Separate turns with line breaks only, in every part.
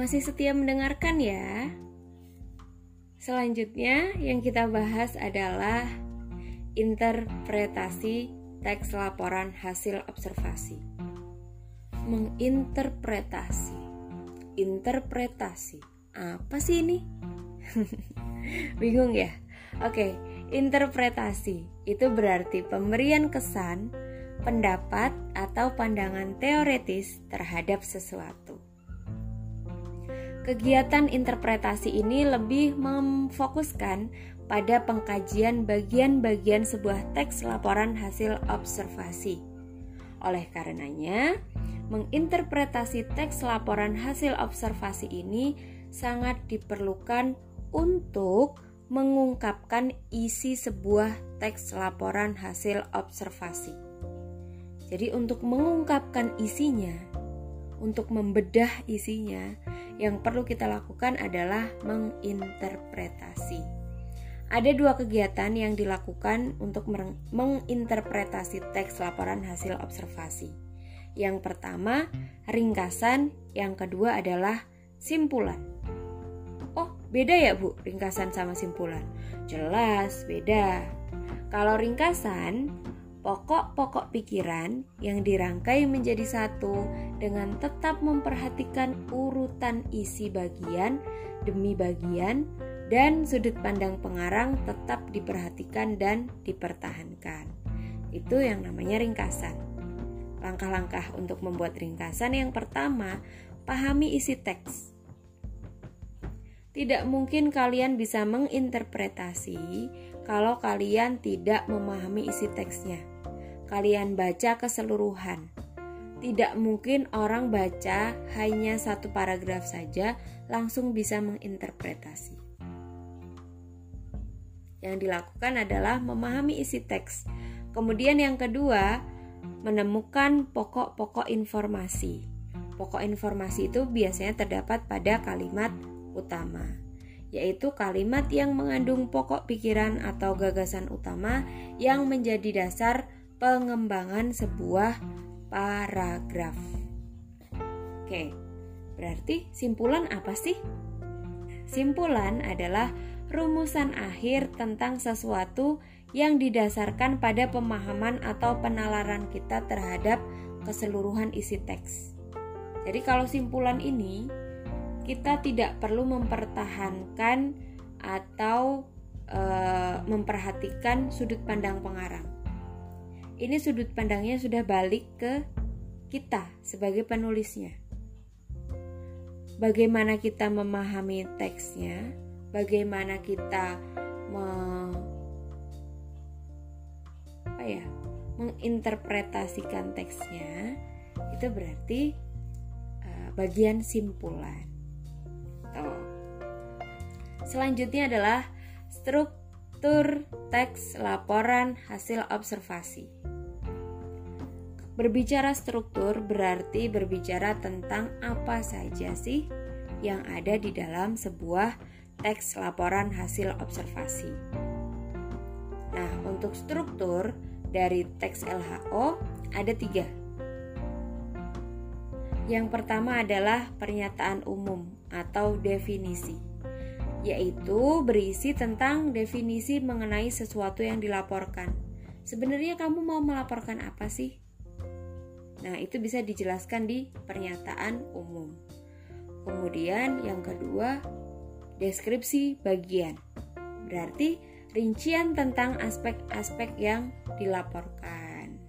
Masih setia mendengarkan ya? Selanjutnya yang kita bahas adalah interpretasi teks laporan hasil observasi. Menginterpretasi. Interpretasi. Apa sih ini? Bingung ya? Oke, interpretasi itu berarti pemberian kesan, pendapat, atau pandangan teoretis terhadap sesuatu. Kegiatan interpretasi ini lebih memfokuskan pada pengkajian bagian-bagian sebuah teks laporan hasil observasi. Oleh karenanya, menginterpretasi teks laporan hasil observasi ini sangat diperlukan untuk mengungkapkan isi sebuah teks laporan hasil observasi. Jadi, untuk mengungkapkan isinya, untuk membedah isinya, yang perlu kita lakukan adalah menginterpretasi. Ada dua kegiatan yang dilakukan untuk menginterpretasi teks laporan hasil observasi. Yang pertama, ringkasan, yang kedua adalah simpulan. Oh, beda ya, Bu, ringkasan sama simpulan? Jelas, beda. Kalau ringkasan, pokok-pokok pikiran yang dirangkai menjadi satu dengan tetap memperhatikan urutan isi bagian demi bagian dan sudut pandang pengarang tetap diperhatikan dan dipertahankan. Itu yang namanya ringkasan. Langkah-langkah untuk membuat ringkasan yang pertama, pahami isi teks. Tidak mungkin kalian bisa menginterpretasi kalau kalian tidak memahami isi teksnya kalian baca keseluruhan. Tidak mungkin orang baca hanya satu paragraf saja langsung bisa menginterpretasi. Yang dilakukan adalah memahami isi teks. Kemudian yang kedua, menemukan pokok-pokok informasi. Pokok informasi itu biasanya terdapat pada kalimat utama, yaitu kalimat yang mengandung pokok pikiran atau gagasan utama yang menjadi dasar pengembangan sebuah paragraf. Oke, berarti simpulan apa sih? Simpulan adalah rumusan akhir tentang sesuatu yang didasarkan pada pemahaman atau penalaran kita terhadap keseluruhan isi teks. Jadi, kalau simpulan ini kita tidak perlu mempertahankan atau e, memperhatikan sudut pandang pengarang ini sudut pandangnya sudah balik ke kita sebagai penulisnya. Bagaimana kita memahami teksnya, bagaimana kita me, apa ya, menginterpretasikan teksnya, itu berarti uh, bagian simpulan. Tuh. Selanjutnya adalah struktur teks laporan hasil observasi. Berbicara struktur berarti berbicara tentang apa saja sih yang ada di dalam sebuah teks laporan hasil observasi. Nah, untuk struktur dari teks LHO ada tiga. Yang pertama adalah pernyataan umum atau definisi, yaitu berisi tentang definisi mengenai sesuatu yang dilaporkan. Sebenarnya kamu mau melaporkan apa sih? Nah, itu bisa dijelaskan di pernyataan umum. Kemudian yang kedua, deskripsi bagian. Berarti rincian tentang aspek-aspek yang dilaporkan.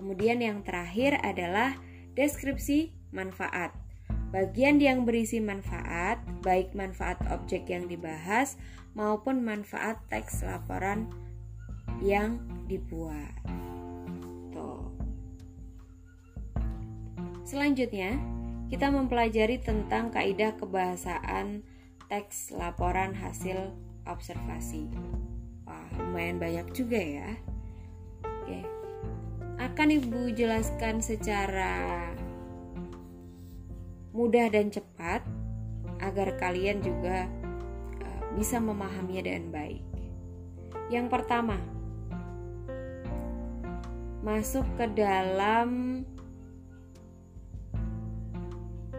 Kemudian yang terakhir adalah deskripsi manfaat. Bagian yang berisi manfaat, baik manfaat objek yang dibahas maupun manfaat teks laporan yang dibuat. Selanjutnya, kita mempelajari tentang kaidah kebahasaan teks laporan hasil observasi. Wah, lumayan banyak juga ya. Oke. Akan Ibu jelaskan secara mudah dan cepat agar kalian juga uh, bisa memahaminya dengan baik. Yang pertama, masuk ke dalam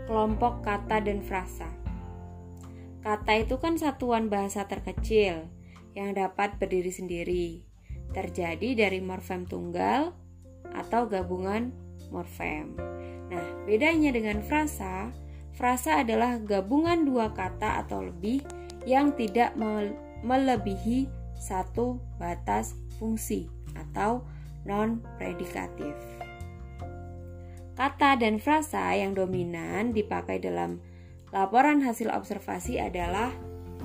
kelompok kata dan frasa. Kata itu kan satuan bahasa terkecil yang dapat berdiri sendiri, terjadi dari morfem tunggal atau gabungan morfem. Nah, bedanya dengan frasa, frasa adalah gabungan dua kata atau lebih yang tidak melebihi satu batas fungsi atau non-predikatif. Kata dan frasa yang dominan dipakai dalam laporan hasil observasi adalah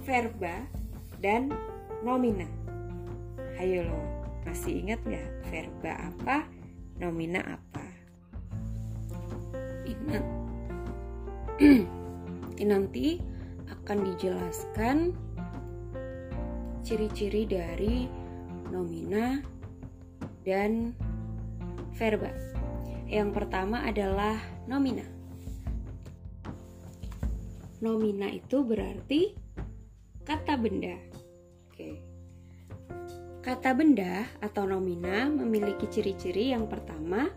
verba dan nomina. Ayo lo, masih ingat nggak verba apa, nomina apa? Ini nanti akan dijelaskan ciri-ciri dari nomina dan verba. Yang pertama adalah nomina. Nomina itu berarti kata benda. Oke. Kata benda atau nomina memiliki ciri-ciri yang pertama,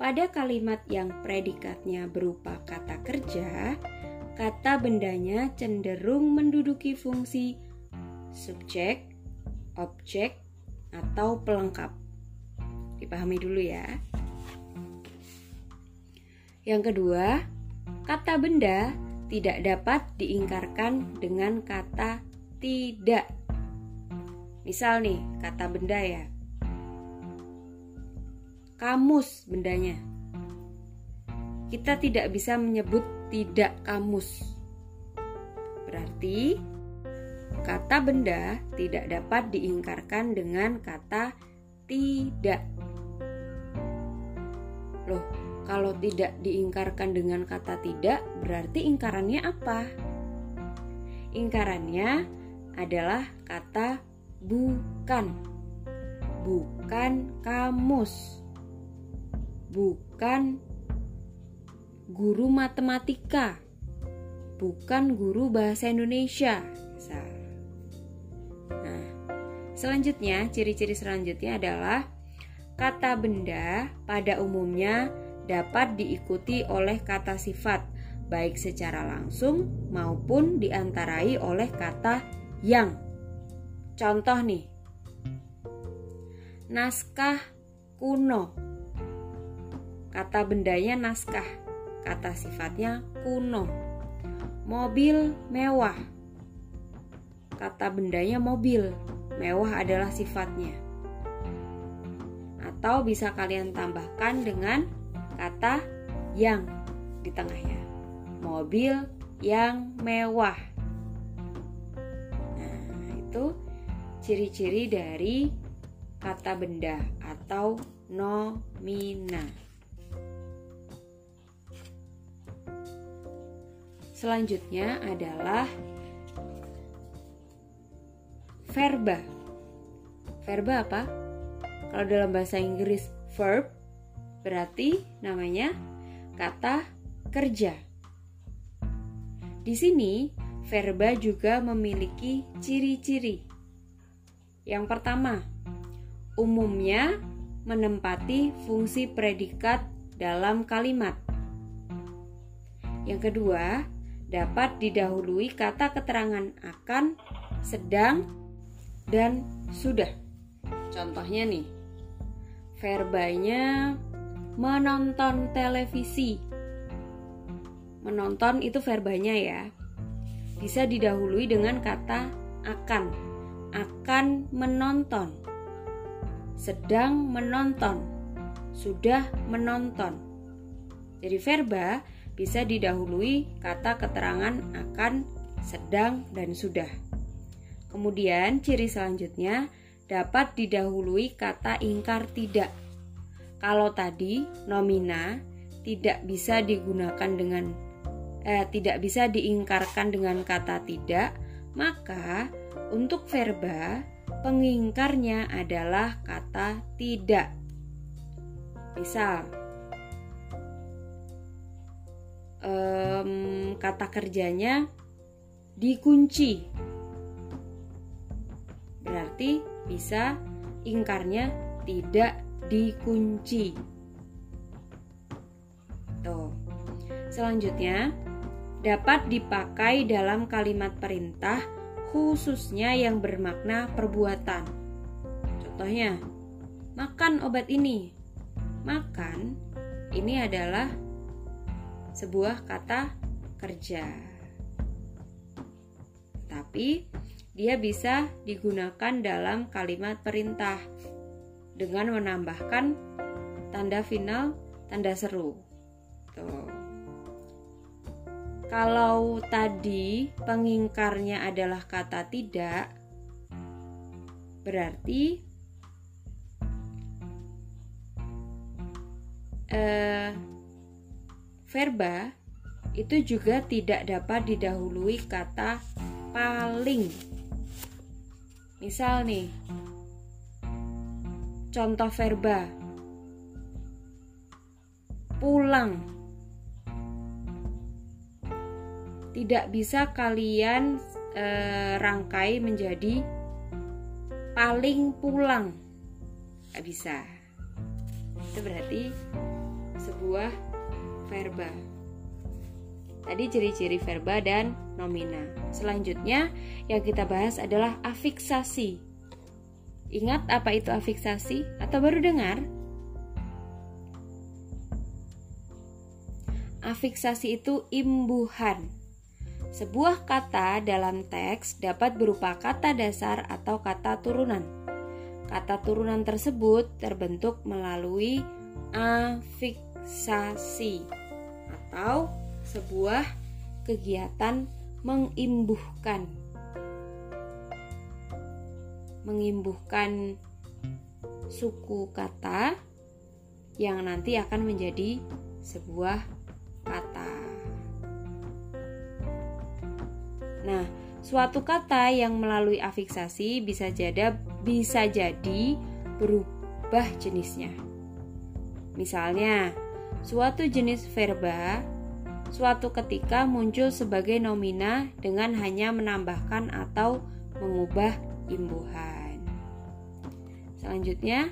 pada kalimat yang predikatnya berupa kata kerja, kata bendanya cenderung menduduki fungsi subjek, objek, atau pelengkap. Dipahami dulu ya. Yang kedua, kata benda tidak dapat diingkarkan dengan kata tidak. Misal nih, kata benda ya. Kamus bendanya. Kita tidak bisa menyebut tidak kamus. Berarti kata benda tidak dapat diingkarkan dengan kata tidak. Loh, kalau tidak diingkarkan dengan kata tidak, berarti ingkarannya apa? Ingkarannya adalah kata bukan. Bukan kamus. Bukan guru matematika. Bukan guru bahasa Indonesia. Nah, selanjutnya ciri-ciri selanjutnya adalah Kata benda pada umumnya dapat diikuti oleh kata sifat, baik secara langsung maupun diantarai oleh kata yang. Contoh nih, naskah kuno. Kata bendanya naskah, kata sifatnya kuno. Mobil mewah. Kata bendanya mobil, mewah adalah sifatnya atau bisa kalian tambahkan dengan kata yang di tengahnya. Mobil yang mewah. Nah, itu ciri-ciri dari kata benda atau nomina. Selanjutnya adalah verba. Verba apa? Kalau dalam bahasa Inggris verb berarti namanya kata kerja. Di sini verba juga memiliki ciri-ciri. Yang pertama, umumnya menempati fungsi predikat dalam kalimat. Yang kedua, dapat didahului kata keterangan akan, sedang, dan sudah. Contohnya nih, verbanya menonton televisi. Menonton itu verbanya ya. Bisa didahului dengan kata akan. Akan menonton. Sedang menonton. Sudah menonton. Jadi verba bisa didahului kata keterangan akan, sedang, dan sudah. Kemudian ciri selanjutnya dapat didahului kata ingkar tidak. Kalau tadi nomina tidak bisa digunakan dengan eh, tidak bisa diingkarkan dengan kata tidak, maka untuk verba pengingkarnya adalah kata tidak. Misal um, kata kerjanya dikunci. Berarti bisa ingkarnya tidak dikunci. Tuh. Selanjutnya, dapat dipakai dalam kalimat perintah khususnya yang bermakna perbuatan. Contohnya, makan obat ini. Makan ini adalah sebuah kata kerja. Tapi dia bisa digunakan dalam kalimat perintah dengan menambahkan tanda final, tanda seru. Tuh. Kalau tadi pengingkarnya adalah kata tidak, berarti eh, verba itu juga tidak dapat didahului kata paling. Misal nih, contoh verba. Pulang. Tidak bisa kalian e, rangkai menjadi paling pulang. Nggak bisa. Itu berarti sebuah verba. Tadi ciri-ciri verba dan nomina. Selanjutnya yang kita bahas adalah afiksasi ingat apa itu afiksasi atau baru dengar afiksasi itu imbuhan sebuah kata dalam teks dapat berupa kata dasar atau kata turunan. Kata turunan tersebut terbentuk melalui afiksasi atau sebuah kegiatan mengimbuhkan. Mengimbuhkan suku kata yang nanti akan menjadi sebuah kata. Nah, suatu kata yang melalui afiksasi bisa jadi bisa jadi berubah jenisnya. Misalnya, suatu jenis verba suatu ketika muncul sebagai nomina dengan hanya menambahkan atau mengubah imbuhan. Selanjutnya,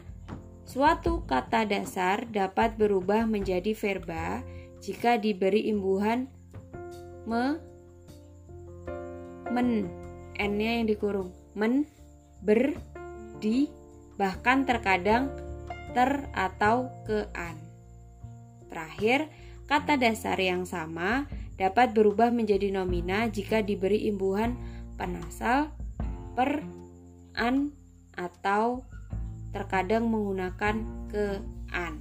suatu kata dasar dapat berubah menjadi verba jika diberi imbuhan me men n-nya yang dikurung men ber di bahkan terkadang ter atau ke an. Terakhir kata dasar yang sama dapat berubah menjadi nomina jika diberi imbuhan penasal per an atau terkadang menggunakan ke an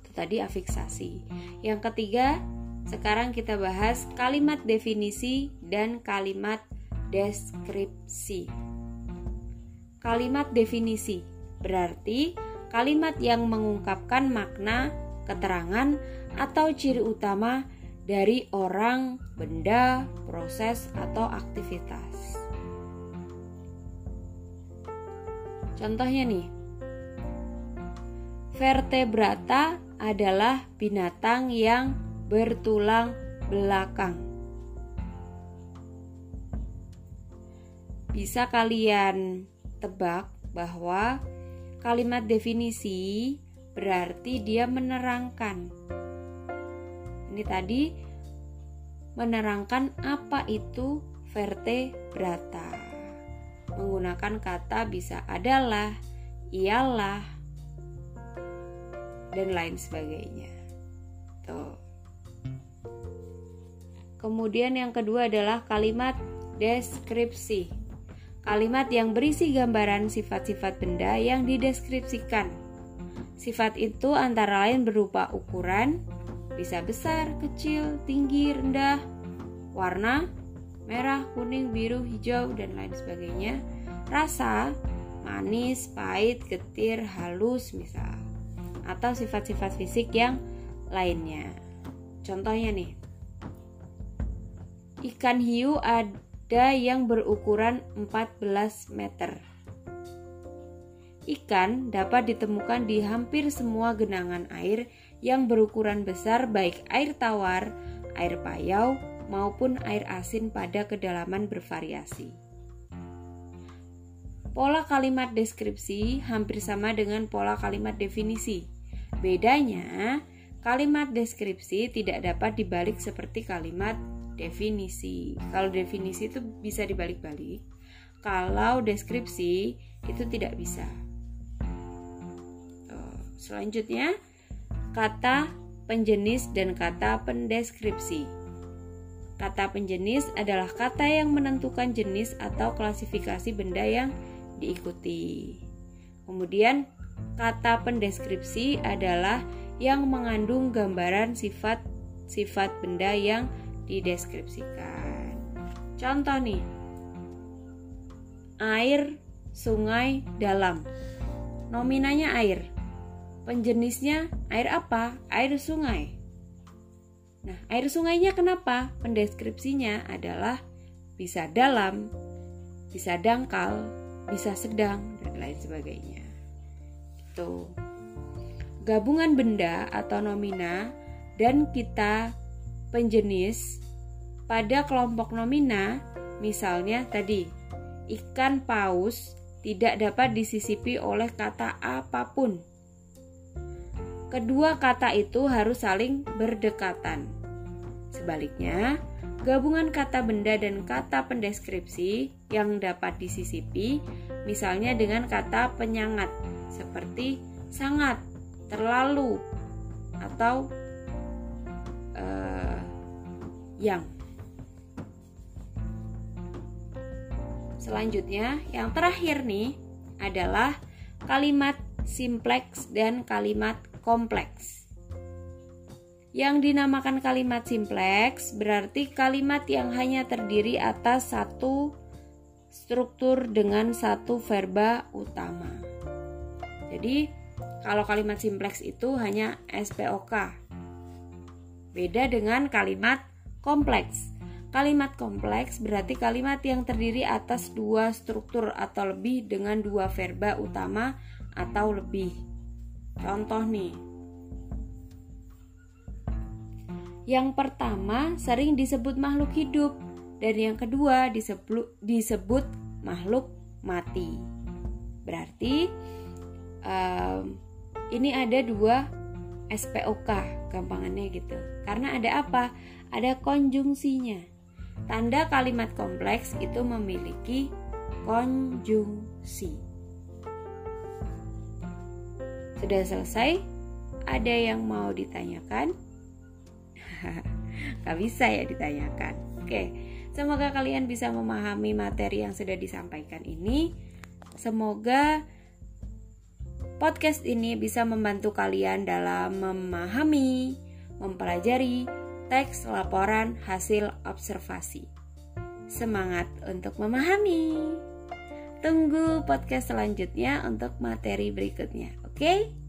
itu tadi afiksasi yang ketiga sekarang kita bahas kalimat definisi dan kalimat deskripsi. Kalimat definisi berarti kalimat yang mengungkapkan makna, keterangan, atau ciri utama dari orang, benda, proses, atau aktivitas. Contohnya nih, vertebrata adalah binatang yang bertulang belakang. Bisa kalian tebak bahwa kalimat definisi berarti dia menerangkan. Ini tadi menerangkan apa itu vertebrata. Menggunakan kata bisa adalah, ialah, dan lain sebagainya. Tuh. Kemudian yang kedua adalah kalimat deskripsi. Kalimat yang berisi gambaran sifat-sifat benda yang dideskripsikan. Sifat itu antara lain berupa ukuran, bisa besar, kecil, tinggi, rendah, warna, merah, kuning, biru, hijau, dan lain sebagainya. Rasa, manis, pahit, getir, halus, misal. Atau sifat-sifat fisik yang lainnya. Contohnya nih, Ikan hiu ada yang berukuran 14 meter. Ikan dapat ditemukan di hampir semua genangan air yang berukuran besar baik air tawar, air payau, maupun air asin pada kedalaman bervariasi. Pola kalimat deskripsi hampir sama dengan pola kalimat definisi. Bedanya, Kalimat deskripsi tidak dapat dibalik seperti kalimat definisi. Kalau definisi itu bisa dibalik-balik. Kalau deskripsi itu tidak bisa. Selanjutnya, kata penjenis dan kata pendeskripsi. Kata penjenis adalah kata yang menentukan jenis atau klasifikasi benda yang diikuti. Kemudian, kata pendeskripsi adalah yang mengandung gambaran sifat-sifat benda yang dideskripsikan. Contoh nih, air, sungai, dalam. Nominanya air. Penjenisnya air apa? Air sungai. Nah, air sungainya kenapa? Pendeskripsinya adalah bisa dalam, bisa dangkal, bisa sedang, dan lain sebagainya. Itu gabungan benda atau nomina dan kita penjenis pada kelompok nomina, misalnya tadi ikan paus tidak dapat disisipi oleh kata apa pun kedua kata itu harus saling berdekatan. Sebaliknya, gabungan kata benda dan kata pendeskripsi yang dapat disisipi, misalnya dengan kata penyangat, seperti sangat, terlalu, atau uh, yang. Selanjutnya, yang terakhir nih adalah kalimat simpleks dan kalimat kompleks. Yang dinamakan kalimat simpleks berarti kalimat yang hanya terdiri atas satu struktur dengan satu verba utama. Jadi, kalau kalimat simpleks itu hanya SPOK. Beda dengan kalimat kompleks. Kalimat kompleks berarti kalimat yang terdiri atas dua struktur atau lebih dengan dua verba utama atau lebih. Contoh nih. Yang pertama sering disebut makhluk hidup dan yang kedua disebut, disebut makhluk mati. Berarti um, ini ada dua SPOK gampangannya gitu. Karena ada apa? Ada konjungsinya. Tanda kalimat kompleks itu memiliki konjungsi. Sudah selesai? Ada yang mau ditanyakan? Gak bisa ya ditanyakan. Oke, semoga kalian bisa memahami materi yang sudah disampaikan ini. Semoga podcast ini bisa membantu kalian dalam memahami, mempelajari teks laporan hasil observasi. Semangat untuk memahami! Tunggu podcast selanjutnya untuk materi berikutnya. Oke? Okay?